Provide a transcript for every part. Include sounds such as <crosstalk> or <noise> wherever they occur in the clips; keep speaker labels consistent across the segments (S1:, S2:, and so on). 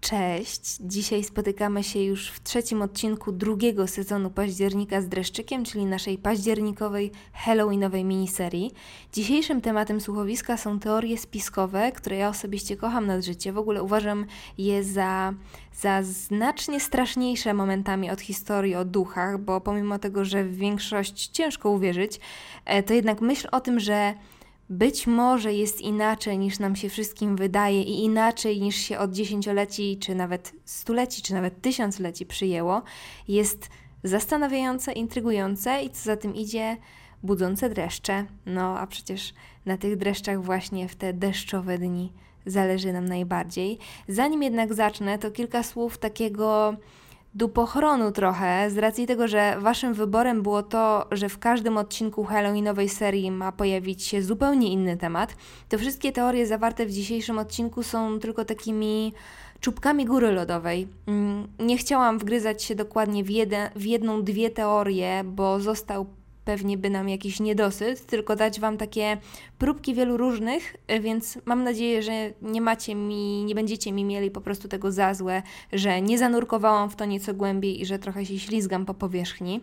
S1: Cześć! Dzisiaj spotykamy się już w trzecim odcinku drugiego sezonu października z dreszczykiem, czyli naszej październikowej Halloweenowej miniserii. Dzisiejszym tematem słuchowiska są teorie spiskowe, które ja osobiście kocham nad życie. W ogóle uważam je za, za znacznie straszniejsze momentami od historii o duchach, bo pomimo tego, że w większość ciężko uwierzyć, e, to jednak myśl o tym, że być może jest inaczej niż nam się wszystkim wydaje i inaczej niż się od dziesięcioleci, czy nawet stuleci, czy nawet tysiącleci przyjęło, jest zastanawiające, intrygujące i co za tym idzie, budzące dreszcze. No a przecież na tych dreszczach właśnie w te deszczowe dni zależy nam najbardziej. Zanim jednak zacznę, to kilka słów takiego dupochronu trochę, z racji tego, że waszym wyborem było to, że w każdym odcinku Halloweenowej serii ma pojawić się zupełnie inny temat, to wszystkie teorie zawarte w dzisiejszym odcinku są tylko takimi czubkami góry lodowej. Mm, nie chciałam wgryzać się dokładnie w, w jedną, dwie teorie, bo został pewnie by nam jakiś niedosyt, tylko dać Wam takie próbki wielu różnych, e, więc mam nadzieję, że nie macie mi, nie będziecie mi mieli po prostu tego za złe, że nie zanurkowałam w to nieco głębiej i że trochę się ślizgam po powierzchni.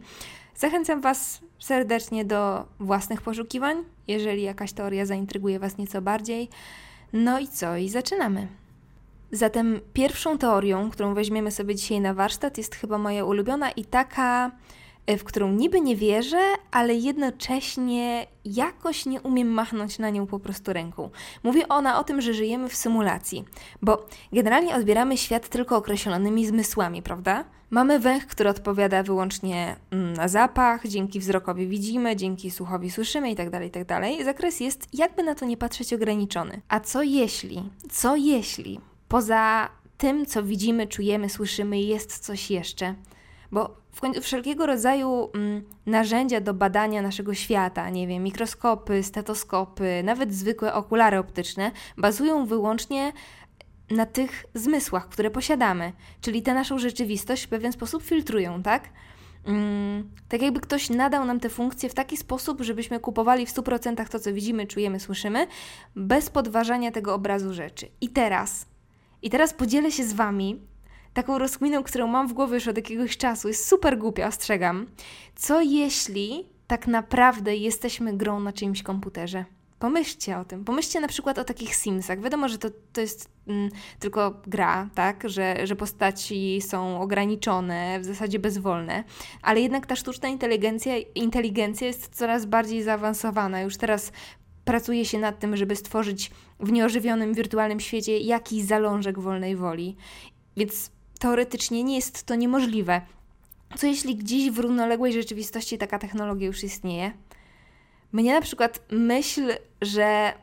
S1: Zachęcam Was serdecznie do własnych poszukiwań, jeżeli jakaś teoria zaintryguje Was nieco bardziej. No i co? I zaczynamy. Zatem pierwszą teorią, którą weźmiemy sobie dzisiaj na warsztat, jest chyba moja ulubiona i taka w którą niby nie wierzę, ale jednocześnie jakoś nie umiem machnąć na nią po prostu ręką. Mówi ona o tym, że żyjemy w symulacji, bo generalnie odbieramy świat tylko określonymi zmysłami, prawda? Mamy węch, który odpowiada wyłącznie mm, na zapach, dzięki wzrokowi widzimy, dzięki słuchowi słyszymy itd., tak itd. Tak Zakres jest, jakby na to nie patrzeć, ograniczony. A co jeśli, co jeśli poza tym, co widzimy, czujemy, słyszymy, jest coś jeszcze? Bo wszelkiego rodzaju mm, narzędzia do badania naszego świata, nie wiem, mikroskopy, stetoskopy, nawet zwykłe okulary optyczne, bazują wyłącznie na tych zmysłach, które posiadamy, czyli tę naszą rzeczywistość w pewien sposób filtrują, tak? Mm, tak jakby ktoś nadał nam te funkcje w taki sposób, żebyśmy kupowali w 100% to, co widzimy, czujemy, słyszymy, bez podważania tego obrazu rzeczy. I teraz, i teraz podzielę się z Wami taką rozkminą, którą mam w głowie już od jakiegoś czasu, jest super głupia, ostrzegam. Co jeśli tak naprawdę jesteśmy grą na czyimś komputerze? Pomyślcie o tym. Pomyślcie na przykład o takich Simsach. Wiadomo, że to, to jest mm, tylko gra, tak? Że, że postaci są ograniczone, w zasadzie bezwolne, ale jednak ta sztuczna inteligencja, inteligencja jest coraz bardziej zaawansowana. Już teraz pracuje się nad tym, żeby stworzyć w nieożywionym wirtualnym świecie jakiś zalążek wolnej woli. Więc teoretycznie nie jest to niemożliwe. Co jeśli gdzieś w równoległej rzeczywistości taka technologia już istnieje? Mnie na przykład myśl, że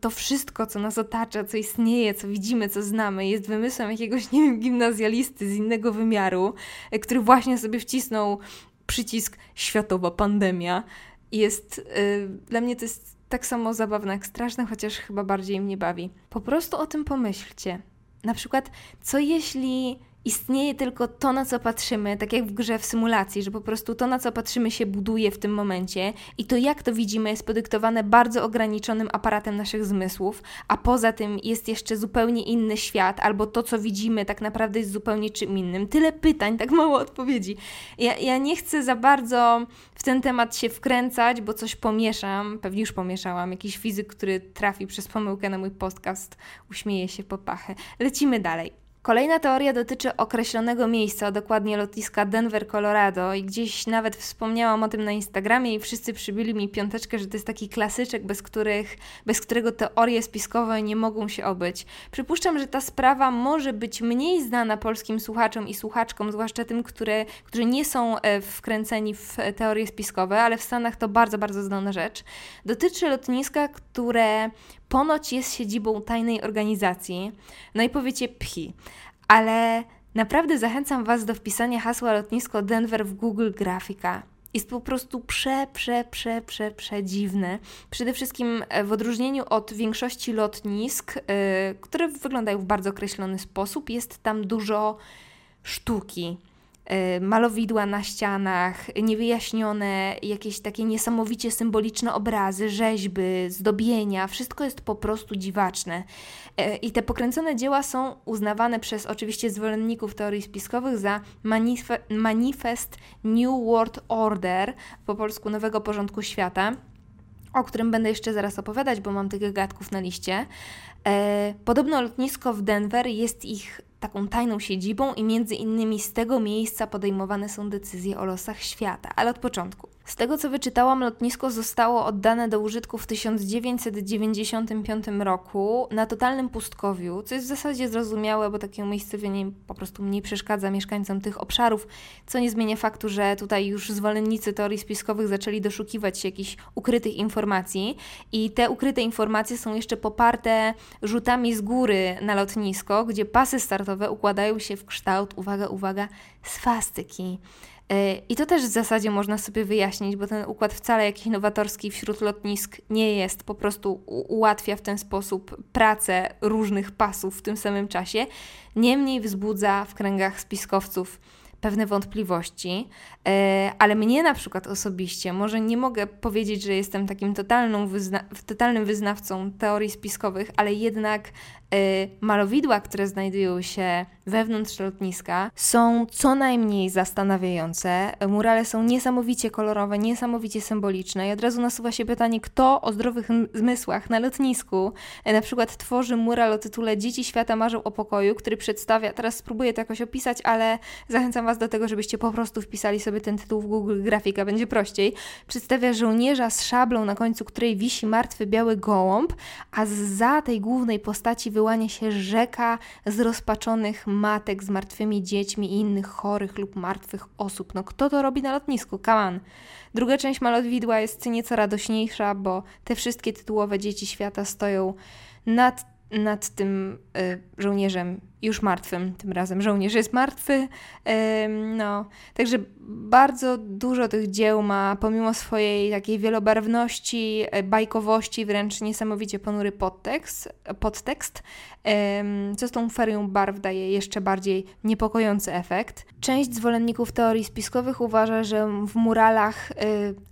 S1: to wszystko, co nas otacza, co istnieje, co widzimy, co znamy, jest wymysłem jakiegoś, nie wiem, gimnazjalisty z innego wymiaru, który właśnie sobie wcisnął przycisk światowa pandemia. Jest, yy, dla mnie to jest tak samo zabawne jak straszne, chociaż chyba bardziej mnie bawi. Po prostu o tym pomyślcie. Na przykład, co jeśli istnieje tylko to, na co patrzymy, tak jak w grze w symulacji, że po prostu to, na co patrzymy, się buduje w tym momencie i to, jak to widzimy, jest podyktowane bardzo ograniczonym aparatem naszych zmysłów, a poza tym jest jeszcze zupełnie inny świat, albo to, co widzimy, tak naprawdę jest zupełnie czym innym. Tyle pytań, tak mało odpowiedzi. Ja, ja nie chcę za bardzo w ten temat się wkręcać, bo coś pomieszam, pewnie już pomieszałam. Jakiś fizyk, który trafi przez pomyłkę na mój podcast, uśmieje się po pachę. Lecimy dalej. Kolejna teoria dotyczy określonego miejsca, a dokładnie lotniska Denver, Colorado i gdzieś nawet wspomniałam o tym na Instagramie i wszyscy przybili mi piąteczkę, że to jest taki klasyczek, bez, których, bez którego teorie spiskowe nie mogą się obyć. Przypuszczam, że ta sprawa może być mniej znana polskim słuchaczom i słuchaczkom, zwłaszcza tym, które, którzy nie są e, wkręceni w teorie spiskowe, ale w Stanach to bardzo, bardzo znana rzecz. Dotyczy lotniska, które ponoć jest siedzibą tajnej organizacji. No i powiecie pchi, ale naprawdę zachęcam Was do wpisania hasła lotnisko Denver w Google Grafika. Jest po prostu prze, prze, prze, prze, prze dziwne. Przede wszystkim e, w odróżnieniu od większości lotnisk, yy, które wyglądają w bardzo określony sposób, jest tam dużo sztuki. E, malowidła na ścianach, niewyjaśnione, jakieś takie niesamowicie symboliczne obrazy, rzeźby, zdobienia. Wszystko jest po prostu dziwaczne. E, I te pokręcone dzieła są uznawane przez oczywiście zwolenników teorii spiskowych za manife manifest New World Order, po polsku Nowego Porządku Świata o którym będę jeszcze zaraz opowiadać, bo mam tych gadków na liście. E, podobno lotnisko w Denver jest ich taką tajną siedzibą i między innymi z tego miejsca podejmowane są decyzje o losach świata, ale od początku. Z tego co wyczytałam, lotnisko zostało oddane do użytku w 1995 roku na totalnym pustkowiu, co jest w zasadzie zrozumiałe, bo takie umiejscowienie po prostu mniej przeszkadza mieszkańcom tych obszarów, co nie zmienia faktu, że tutaj już zwolennicy teorii spiskowych zaczęli doszukiwać się jakichś ukrytych informacji i te ukryte informacje są jeszcze poparte rzutami z góry na lotnisko, gdzie pasy startowe układają się w kształt, uwaga, uwaga, swastyki. I to też w zasadzie można sobie wyjaśnić, bo ten układ wcale jakiś nowatorski wśród lotnisk nie jest, po prostu ułatwia w ten sposób pracę różnych pasów w tym samym czasie. Niemniej wzbudza w kręgach spiskowców pewne wątpliwości, e, ale mnie na przykład osobiście, może nie mogę powiedzieć, że jestem takim totalną wyzna totalnym wyznawcą teorii spiskowych, ale jednak malowidła, które znajdują się wewnątrz lotniska, są co najmniej zastanawiające. Murale są niesamowicie kolorowe, niesamowicie symboliczne i od razu nasuwa się pytanie, kto o zdrowych zmysłach na lotnisku y, na przykład tworzy mural o tytule Dzieci świata marzą o pokoju, który przedstawia, teraz spróbuję to jakoś opisać, ale zachęcam Was do tego, żebyście po prostu wpisali sobie ten tytuł w Google Grafika, będzie prościej. Przedstawia żołnierza z szablą, na końcu której wisi martwy biały gołąb, a za tej głównej postaci wyłania się rzeka zrozpaczonych matek z martwymi dziećmi i innych chorych lub martwych osób. No kto to robi na lotnisku? Kaman. Druga część malowidła jest nieco radośniejsza, bo te wszystkie tytułowe dzieci świata stoją nad, nad tym y, żołnierzem już martwym, tym razem żołnierz jest martwy. No, także bardzo dużo tych dzieł ma, pomimo swojej takiej wielobarwności, e, bajkowości, wręcz niesamowicie ponury podtekst, podtekst co z tą ferią barw daje jeszcze bardziej niepokojący efekt. Część zwolenników teorii spiskowych uważa, że w muralach y,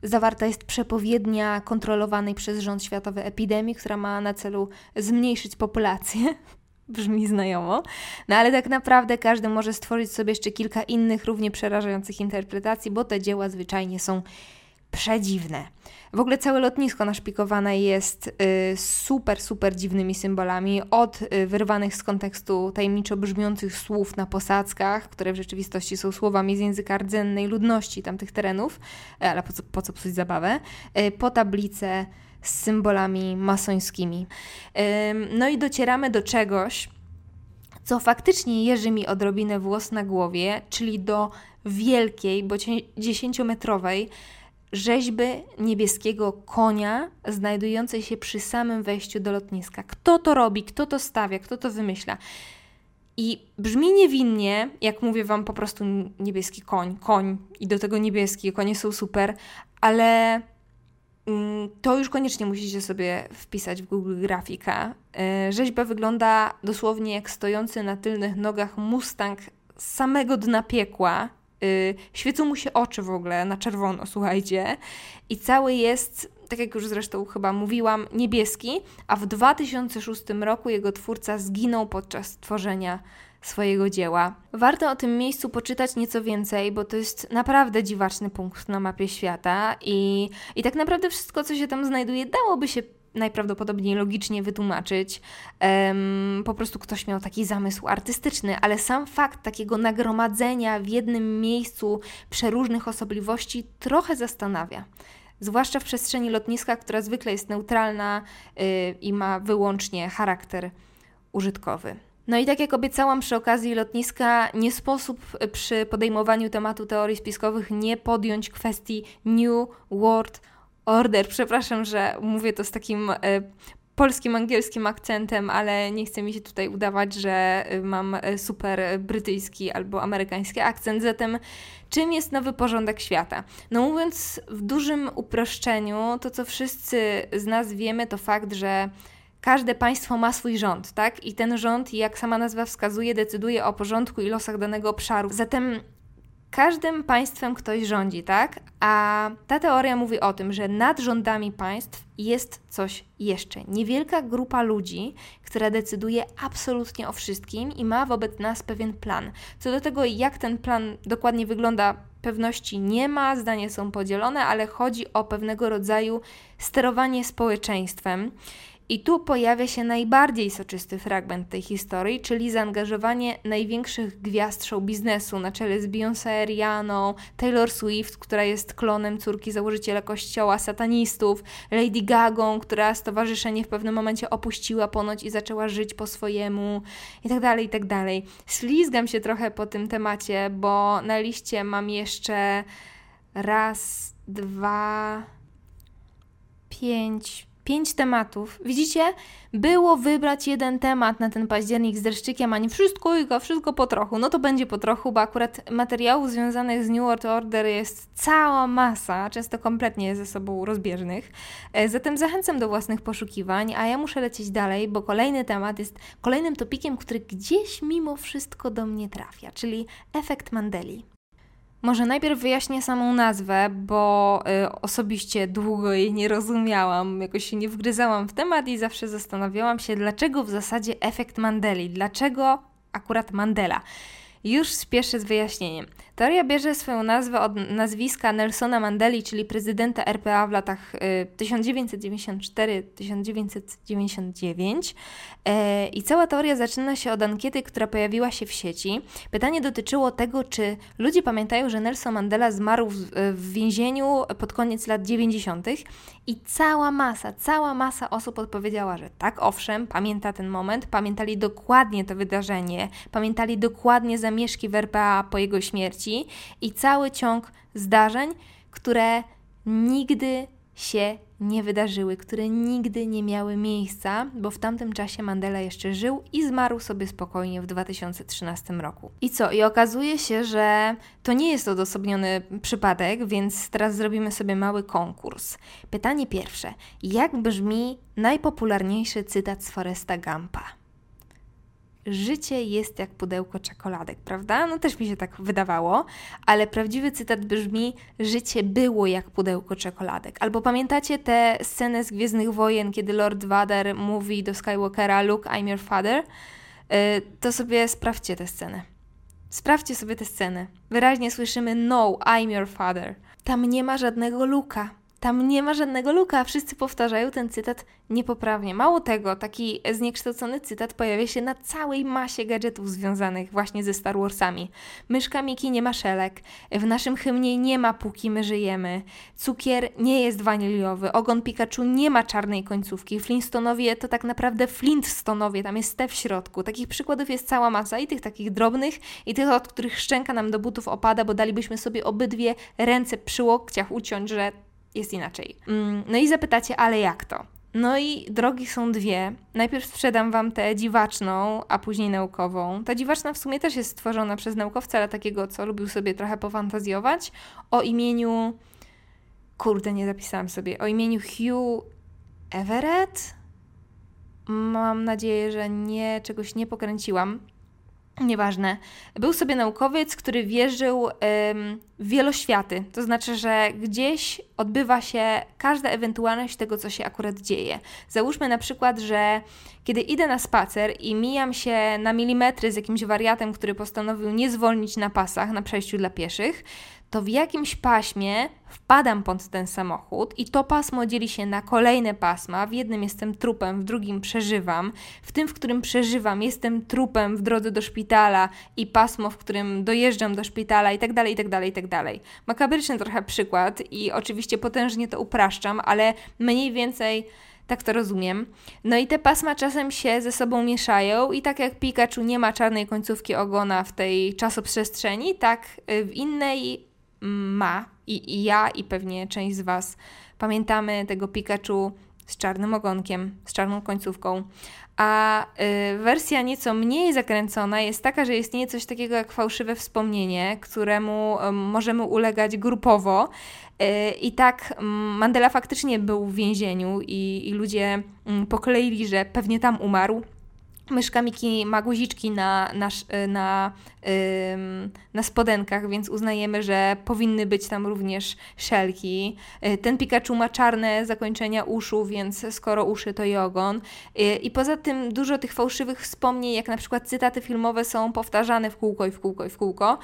S1: zawarta jest przepowiednia kontrolowanej przez rząd światowy epidemii, która ma na celu zmniejszyć populację brzmi znajomo, no ale tak naprawdę każdy może stworzyć sobie jeszcze kilka innych, równie przerażających interpretacji, bo te dzieła zwyczajnie są przedziwne. W ogóle całe lotnisko naszpikowane jest y, super, super dziwnymi symbolami, od y, wyrwanych z kontekstu tajemniczo brzmiących słów na posadzkach, które w rzeczywistości są słowami z języka rdzennej ludności tamtych terenów, e, ale po co, po co psuć zabawę, y, po tablice z symbolami masońskimi. No i docieramy do czegoś, co faktycznie jeży mi odrobinę włos na głowie, czyli do wielkiej, bo dziesięciometrowej rzeźby niebieskiego konia znajdującej się przy samym wejściu do lotniska. Kto to robi, kto to stawia, kto to wymyśla? I brzmi niewinnie, jak mówię Wam po prostu niebieski koń, koń i do tego niebieskie konie są super, ale to już koniecznie musicie sobie wpisać w Google Grafika. E, rzeźba wygląda dosłownie jak stojący na tylnych nogach Mustang z samego dna piekła. E, świecą mu się oczy w ogóle na czerwono, słuchajcie. I cały jest, tak jak już zresztą chyba mówiłam, niebieski, a w 2006 roku jego twórca zginął podczas tworzenia swojego dzieła. Warto o tym miejscu poczytać nieco więcej, bo to jest naprawdę dziwaczny punkt na mapie świata i, i tak naprawdę wszystko, co się tam znajduje, dałoby się najprawdopodobniej logicznie wytłumaczyć. Um, po prostu ktoś miał taki zamysł artystyczny, ale sam fakt takiego nagromadzenia w jednym miejscu przeróżnych osobliwości trochę zastanawia. Zwłaszcza w przestrzeni lotniska, która zwykle jest neutralna yy, i ma wyłącznie charakter użytkowy. No i tak jak obiecałam przy okazji lotniska, nie sposób przy podejmowaniu tematu teorii spiskowych nie podjąć kwestii New World Order. Przepraszam, że mówię to z takim e, polskim, angielskim akcentem, ale nie chcę mi się tutaj udawać, że e, mam e, super brytyjski albo amerykański akcent. Zatem, czym jest nowy porządek świata? No, mówiąc w dużym uproszczeniu, to co wszyscy z nas wiemy, to fakt, że każde państwo ma swój rząd, tak? I ten rząd, jak sama nazwa wskazuje, decyduje o porządku i losach danego obszaru. Zatem każdym państwem ktoś rządzi, tak? A ta teoria mówi o tym, że nad rządami państw jest coś jeszcze. Niewielka grupa ludzi, która decyduje absolutnie o wszystkim i ma wobec nas pewien plan. Co do tego, jak ten plan dokładnie wygląda, pewności nie ma, zdania są podzielone, ale chodzi o pewnego rodzaju sterowanie społeczeństwem. I tu pojawia się najbardziej soczysty fragment tej historii, czyli zaangażowanie największych gwiazd show biznesu na czele z Beyoncé, Rihanną, Taylor Swift, która jest klonem córki założyciela kościoła satanistów, Lady Gagą, która stowarzyszenie w pewnym momencie opuściła ponoć i zaczęła żyć po swojemu itd., tak itd. Tak Slizgam się trochę po tym temacie, bo na liście mam jeszcze raz, dwa, pięć, pięć tematów. Widzicie? Było wybrać jeden temat na ten październik z dreszczykiem, a nie wszystko i wszystko po trochu. No to będzie po trochu, bo akurat materiałów związanych z New World Order jest cała masa, często kompletnie ze sobą rozbieżnych. E, zatem zachęcam do własnych poszukiwań, a ja muszę lecieć dalej, bo kolejny temat jest kolejnym topikiem, który gdzieś mimo wszystko do mnie trafia, czyli efekt Mandeli. Może najpierw wyjaśnię samą nazwę, bo y, osobiście długo jej nie rozumiałam, jakoś się nie wgryzałam w temat i zawsze zastanawiałam się, dlaczego w zasadzie efekt Mandeli, dlaczego akurat Mandela. Już spieszę z wyjaśnieniem. Teoria bierze swoją nazwę od nazwiska Nelsona Mandeli, czyli prezydenta RPA w latach 1994-1999. Y, y, I cała teoria zaczyna się od ankiety, która pojawiła się w sieci. Pytanie dotyczyło tego, czy ludzie pamiętają, że Nelson Mandela zmarł w więzieniu pod koniec lat 90. I cała masa, cała masa osób odpowiedziała, że tak, owszem, pamięta ten moment, pamiętali dokładnie to wydarzenie, pamiętali dokładnie zamieszki w RPA po jego śmierci i cały ciąg zdarzeń, które nigdy się nie wydarzyły, które nigdy nie miały miejsca, bo w tamtym czasie Mandela jeszcze żył i zmarł sobie spokojnie w 2013 roku. I co? I okazuje się, że to nie jest odosobniony przypadek, więc teraz zrobimy sobie mały konkurs. Pytanie pierwsze: jak brzmi najpopularniejszy cytat z Foresta Gampa? Życie jest jak pudełko czekoladek, prawda? No też mi się tak wydawało, ale prawdziwy cytat brzmi: Życie było jak pudełko czekoladek. Albo pamiętacie tę scenę z Gwiezdnych Wojen, kiedy Lord Vader mówi do Skywalkera: Luke, I'm your father? Y, to sobie sprawdźcie tę scenę. Sprawdźcie sobie tę scenę. Wyraźnie słyszymy: No, I'm your father. Tam nie ma żadnego Luka. Tam nie ma żadnego luka, wszyscy powtarzają ten cytat niepoprawnie. Mało tego, taki zniekształcony cytat pojawia się na całej masie gadżetów związanych właśnie ze Star Warsami. Myszka Miki nie ma szelek, w naszym hymnie nie ma póki my żyjemy, cukier nie jest waniliowy, ogon Pikachu nie ma czarnej końcówki, Flintstonowie to tak naprawdę Flintstonowie, tam jest te w środku. Takich przykładów jest cała masa i tych takich drobnych i tych, od których szczęka nam do butów opada, bo dalibyśmy sobie obydwie ręce przy łokciach uciąć, że jest inaczej. Mm, no i zapytacie, ale jak to? No i drogi są dwie. Najpierw sprzedam Wam tę dziwaczną, a później naukową. Ta dziwaczna w sumie też jest stworzona przez naukowca, ale takiego, co lubił sobie trochę pofantazjować, o imieniu... Kurde, nie zapisałam sobie. O imieniu Hugh Everett? Mam nadzieję, że nie, czegoś nie pokręciłam. Nieważne. Był sobie naukowiec, który wierzył w wieloświaty. To znaczy, że gdzieś odbywa się każda ewentualność tego, co się akurat dzieje. Załóżmy na przykład, że kiedy idę na spacer i mijam się na milimetry z jakimś wariatem, który postanowił nie zwolnić na pasach na przejściu dla pieszych, to w jakimś paśmie wpadam pod ten samochód i to pasmo dzieli się na kolejne pasma. W jednym jestem trupem, w drugim przeżywam. W tym, w którym przeżywam, jestem trupem w drodze do szpitala i pasmo, w którym dojeżdżam do szpitala i tak dalej, i tak dalej, i tak dalej. Makabryczny trochę przykład i oczywiście potężnie to upraszczam, ale mniej więcej tak to rozumiem. No i te pasma czasem się ze sobą mieszają i tak jak Pikachu nie ma czarnej końcówki ogona w tej czasoprzestrzeni, tak y, w innej ma i, i ja i pewnie część z Was pamiętamy tego Pikachu z czarnym ogonkiem, z czarną końcówką. A y, wersja nieco mniej zakręcona jest taka, że istnieje coś takiego jak fałszywe wspomnienie, któremu y, możemy ulegać grupowo. Y, I tak mm, Mandela faktycznie był w więzieniu i, i ludzie mm, pokleili, że pewnie tam umarł Myszka Miki ma guziczki na, na, na, na spodenkach, więc uznajemy, że powinny być tam również szelki. Y, ten Pikachu ma czarne zakończenia uszu, więc skoro uszy to i ogon. Y, I poza tym dużo tych fałszywych wspomnień, jak na przykład cytaty filmowe są powtarzane w kółko i w kółko i w kółko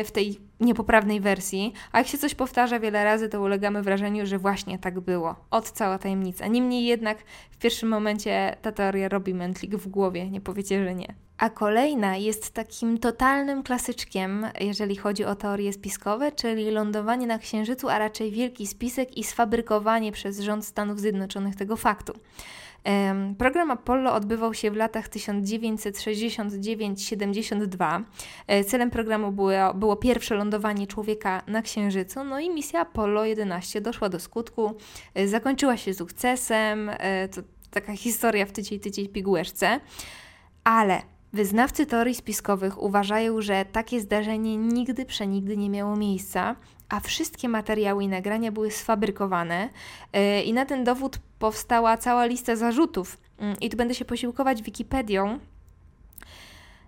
S1: y, w tej niepoprawnej wersji, a jak się coś powtarza wiele razy, to ulegamy wrażeniu, że właśnie tak było. Od cała tajemnica. Niemniej jednak w pierwszym momencie ta teoria robi mętlik w głowie, nie powiecie, że nie. A kolejna jest takim totalnym klasyczkiem, jeżeli chodzi o teorie spiskowe, czyli lądowanie na Księżycu, a raczej wielki spisek i sfabrykowanie przez rząd Stanów Zjednoczonych tego faktu. Program Apollo odbywał się w latach 1969-72. E, celem programu było, było pierwsze lądowanie człowieka na Księżycu, no i misja Apollo 11 doszła do skutku, e, zakończyła się sukcesem, e, to taka historia w tydzień, tydzień pigułeczce, ale Wyznawcy teorii spiskowych uważają, że takie zdarzenie nigdy przenigdy nie miało miejsca, a wszystkie materiały i nagrania były sfabrykowane. Yy, I na ten dowód powstała cała lista zarzutów. Yy, I tu będę się posiłkować Wikipedią.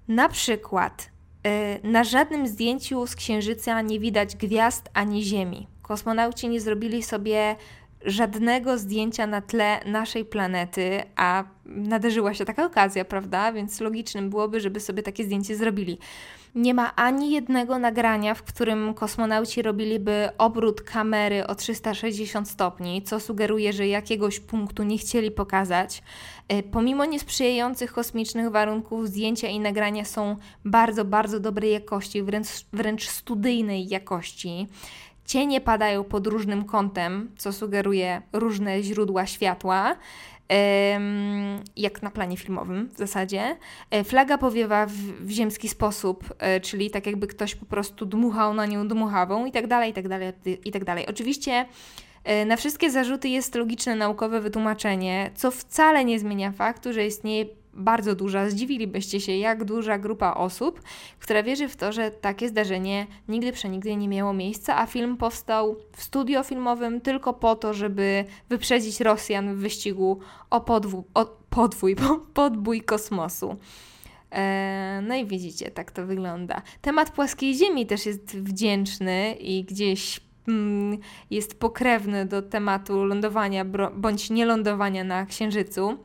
S1: Na przykład yy, na żadnym zdjęciu z Księżyca nie widać gwiazd ani Ziemi. Kosmonauci nie zrobili sobie żadnego zdjęcia na tle naszej planety, a nadarzyła się taka okazja, prawda? Więc logicznym byłoby, żeby sobie takie zdjęcie zrobili. Nie ma ani jednego nagrania, w którym kosmonauci robiliby obrót kamery o 360 stopni, co sugeruje, że jakiegoś punktu nie chcieli pokazać. E, pomimo niesprzyjających kosmicznych warunków, zdjęcia i nagrania są bardzo, bardzo dobrej jakości, wręcz, wręcz studyjnej jakości. Cienie padają pod różnym kątem, co sugeruje różne źródła światła, jak na planie filmowym w zasadzie. E, flaga powiewa w, w ziemski sposób, e, czyli tak jakby ktoś po prostu dmuchał na nią dmuchawą i tak dalej, i tak dalej, i tak dalej. Oczywiście e, na wszystkie zarzuty jest logiczne naukowe wytłumaczenie, co wcale nie zmienia faktu, że istnieje bardzo duża, zdziwilibyście się, jak duża grupa osób, która wierzy w to, że takie zdarzenie nigdy przenigdy nie miało miejsca, a film powstał w studio filmowym tylko po to, żeby wyprzedzić Rosjan w wyścigu o, podwój, o podwój, <laughs> podbój kosmosu. E, no i widzicie, tak to wygląda. Temat płaskiej Ziemi też jest wdzięczny i gdzieś mm, jest pokrewny do tematu lądowania bądź nielądowania na Księżycu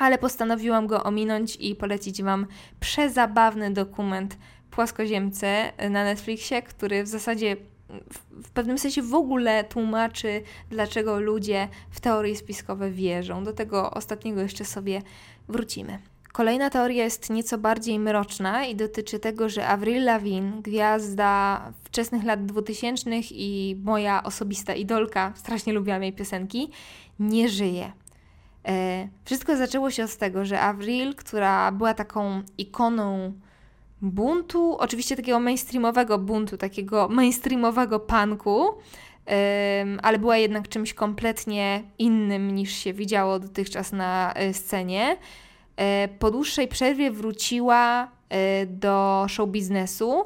S1: ale postanowiłam go ominąć i polecić Wam przezabawny dokument Płaskoziemce na Netflixie, który w zasadzie w pewnym sensie w ogóle tłumaczy, dlaczego ludzie w teorie spiskowe wierzą. Do tego ostatniego jeszcze sobie wrócimy. Kolejna teoria jest nieco bardziej mroczna i dotyczy tego, że Avril Lavigne, gwiazda wczesnych lat 2000 i moja osobista idolka, strasznie lubiłam jej piosenki, nie żyje. E, wszystko zaczęło się od tego, że Avril, która była taką ikoną buntu, oczywiście takiego mainstreamowego buntu, takiego mainstreamowego punku, ale była jednak czymś kompletnie innym niż się widziało dotychczas na e, scenie. E, po dłuższej przerwie wróciła do show biznesu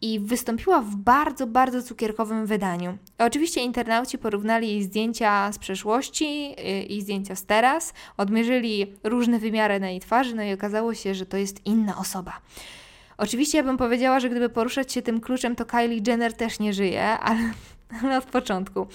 S1: i wystąpiła w bardzo, bardzo cukierkowym wydaniu. Oczywiście internauci porównali jej zdjęcia z przeszłości y, i zdjęcia z teraz, odmierzyli różne wymiary na jej twarzy, no i okazało się, że to jest inna osoba. Oczywiście ja bym powiedziała, że gdyby poruszać się tym kluczem, to Kylie Jenner też nie żyje, ale, <laughs> ale od początku.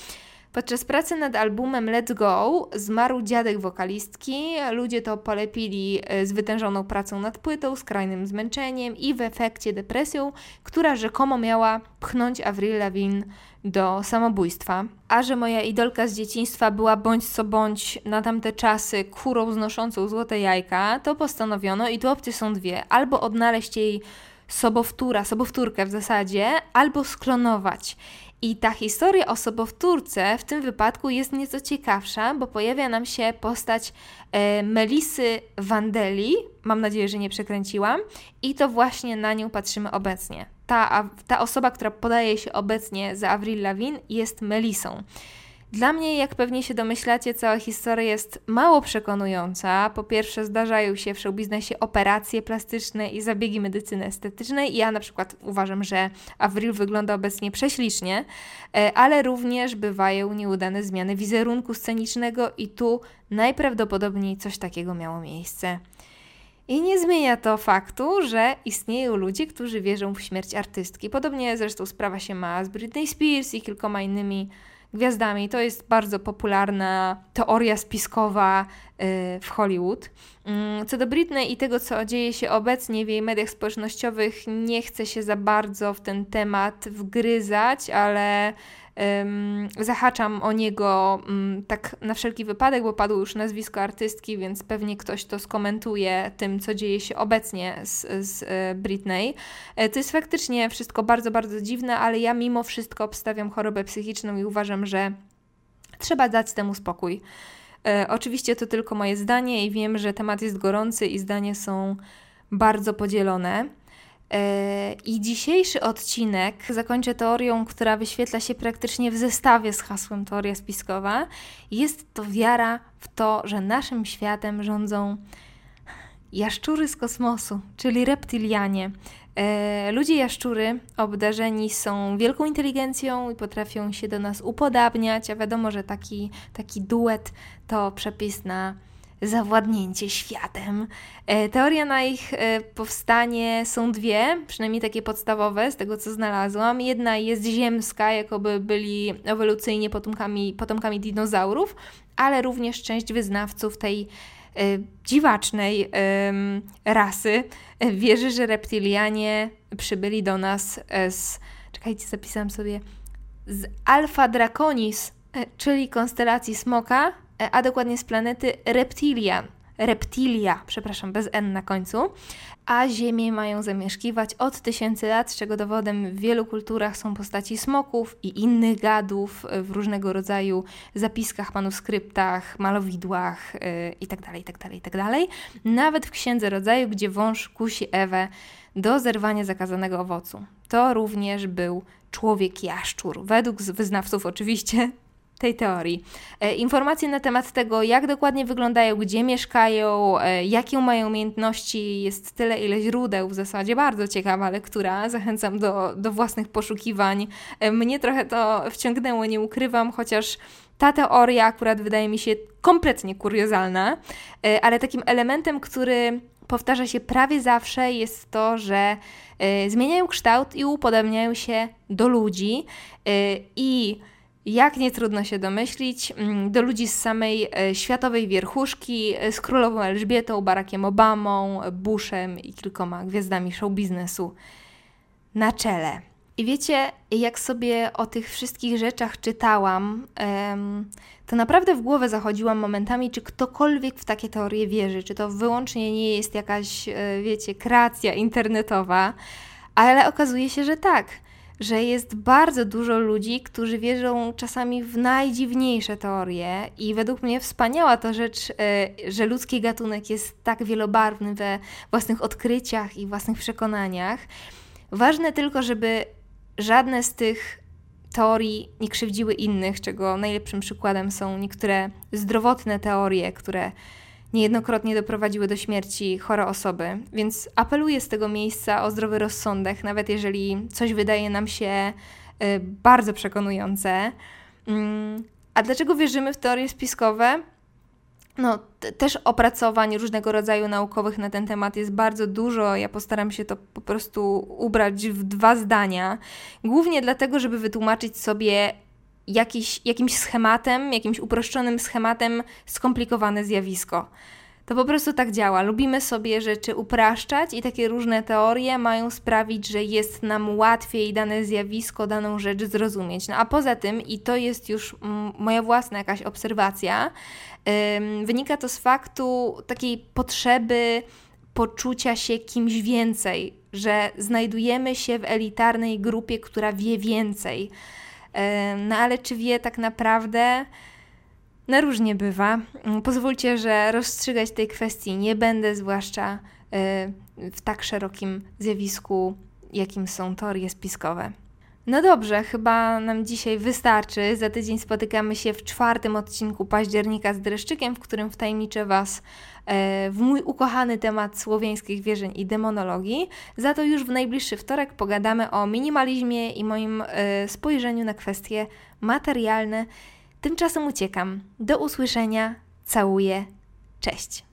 S1: Podczas pracy nad albumem Let's Go zmarł dziadek wokalistki. Ludzie to polepili e, z wytężoną pracą nad płytą, skrajnym zmęczeniem i w efekcie depresją, która rzekomo miała pchnąć Avril Lavigne do samobójstwa. A że moja idolka z dzieciństwa była bądź co bądź na tamte czasy kurą znoszącą złote jajka, to postanowiono, i tu opcje są dwie, albo odnaleźć jej sobowtóra, sobowtórkę w zasadzie, albo sklonować. I ta historia o sobowtórce w tym wypadku jest nieco ciekawsza, bo pojawia nam się postać e, Melisy Wandeli, mam nadzieję, że nie przekręciłam, i to właśnie na nią patrzymy obecnie. Ta, ta osoba, która podaje się obecnie za Avril Lavigne jest Melisą. Dla mnie, jak pewnie się domyślacie, cała historia jest mało przekonująca. Po pierwsze, zdarzają się w showbiznesie operacje plastyczne i zabiegi medycyny estetycznej. Ja na przykład uważam, że Avril wygląda obecnie prześlicznie, e, ale również bywają nieudane zmiany wizerunku scenicznego i tu najprawdopodobniej coś takiego miało miejsce. I nie zmienia to faktu, że istnieją ludzie, którzy wierzą w śmierć artystki. Podobnie zresztą sprawa się ma z Britney Spears i kilkoma innymi gwiazdami. To jest bardzo popularna teoria spiskowa y, w Hollywood. Mm, co do Britney i tego, co dzieje się obecnie w jej mediach społecznościowych, nie chcę się za bardzo w ten temat wgryzać, ale zahaczam o niego um, tak na wszelki wypadek, bo padło już nazwisko artystki, więc pewnie ktoś to skomentuje tym, co dzieje się obecnie z, z e, Britney. E, to jest faktycznie wszystko bardzo, bardzo dziwne, ale ja mimo wszystko obstawiam chorobę psychiczną i uważam, że trzeba dać temu spokój. E, oczywiście to tylko moje zdanie i wiem, że temat jest gorący i zdania są bardzo podzielone. E, I dzisiejszy odcinek zakończę teorią, która wyświetla się praktycznie w zestawie z hasłem teoria spiskowa. Jest to wiara w to, że naszym światem rządzą jaszczury z kosmosu, czyli reptilianie. E, ludzie jaszczury obdarzeni są wielką inteligencją i potrafią się do nas upodabniać, a wiadomo, że taki, taki duet to przepis na zawładnięcie światem. E, teoria na ich e, powstanie są dwie, przynajmniej takie podstawowe, z tego co znalazłam. Jedna jest ziemska, jakoby byli ewolucyjnie potomkami, potomkami dinozaurów, ale również część wyznawców tej e, dziwacznej rasy wierzy, że reptilianie przybyli do nas z. Czekajcie, zapisałam sobie. Z Alpha Draconis, czyli konstelacji smoka, a dokładnie z planety Reptilian. Reptilia, przepraszam, bez N na końcu, a Ziemię mają zamieszkiwać od tysięcy lat, czego dowodem w wielu kulturach są postaci smoków i innych gadów w różnego rodzaju zapiskach, manuskryptach, malowidłach itd., itd., itd. Nawet w Księdze Rodzaju, gdzie wąż kusi Ewę do zerwania zakazanego owocu. To również był człowiek jaszczur. Według wyznawców oczywiście tej teorii. E, informacje na temat tego, jak dokładnie wyglądają, gdzie mieszkają, e, jakie mają umiejętności, jest tyle, ile źródeł, w zasadzie bardzo ciekawa lektura. Zachęcam do, do własnych poszukiwań. E, mnie trochę to wciągnęło, nie ukrywam, chociaż ta teoria akurat wydaje mi się kompletnie kuriozalna, ale takim elementem, który powtarza się prawie zawsze, jest to, że zmieniają kształt i upodabniają się do ludzi i jak nie trudno się domyślić, mm, do ludzi z samej e, światowej wierchuszki, e, z królową Elżbietą, Barackiem Obamą, Bushem i kilkoma gwiazdami show biznesu na czele. I wiecie, jak sobie o tych wszystkich rzeczach czytałam, to naprawdę w głowę zachodziłam momentami, czy ktokolwiek w takie teorie wierzy, czy to wyłącznie nie jest jakaś, e, wiecie, kreacja internetowa, ale okazuje się, że tak że jest bardzo dużo ludzi, którzy wierzą czasami w najdziwniejsze teorie, i według mnie wspaniała to rzecz, e, że ludzki gatunek jest tak wielobarwny we własnych odkryciach i własnych przekonaniach. Ważne tylko, żeby żadne z tych teorii nie krzywdziły innych, czego najlepszym przykładem są niektóre zdrowotne teorie, które niejednokrotnie doprowadziły do śmierci chore osoby. Więc apeluję z tego miejsca o zdrowy rozsądek, nawet jeżeli coś wydaje nam się y, bardzo przekonujące. Mm, a dlaczego wierzymy w teorie spiskowe? No, też opracowań różnego rodzaju naukowych na ten temat jest bardzo dużo. Ja postaram się to po prostu ubrać w dwa zdania. Głównie dlatego, żeby wytłumaczyć sobie jakiś, jakimś schematem, jakimś uproszczonym schematem skomplikowane zjawisko. To po prostu tak działa. Lubimy sobie rzeczy upraszczać i takie różne teorie mają sprawić, że jest nam łatwiej dane zjawisko, daną rzecz zrozumieć. No a poza tym, i to jest już moja własna jakaś obserwacja, yy, wynika to z faktu takiej potrzeby poczucia się kimś więcej, że znajdujemy się w elitarnej grupie, która wie więcej. No ale czy wie tak naprawdę? Na różnie bywa. Mm, pozwólcie, że rozstrzygać tej kwestii nie będę, zwłaszcza e, w tak szerokim zjawisku, jakim są teorie spiskowe. No dobrze, chyba nam dzisiaj wystarczy. Za tydzień spotykamy się w czwartym odcinku października z dreszczykiem, w którym wtajemniczę Was e, w mój ukochany temat słowiańskich wierzeń i demonologii. Za to już w najbliższy wtorek pogadamy o minimalizmie i moim e, spojrzeniu na kwestie materialne. Tymczasem uciekam. Do usłyszenia. Całuję. Cześć.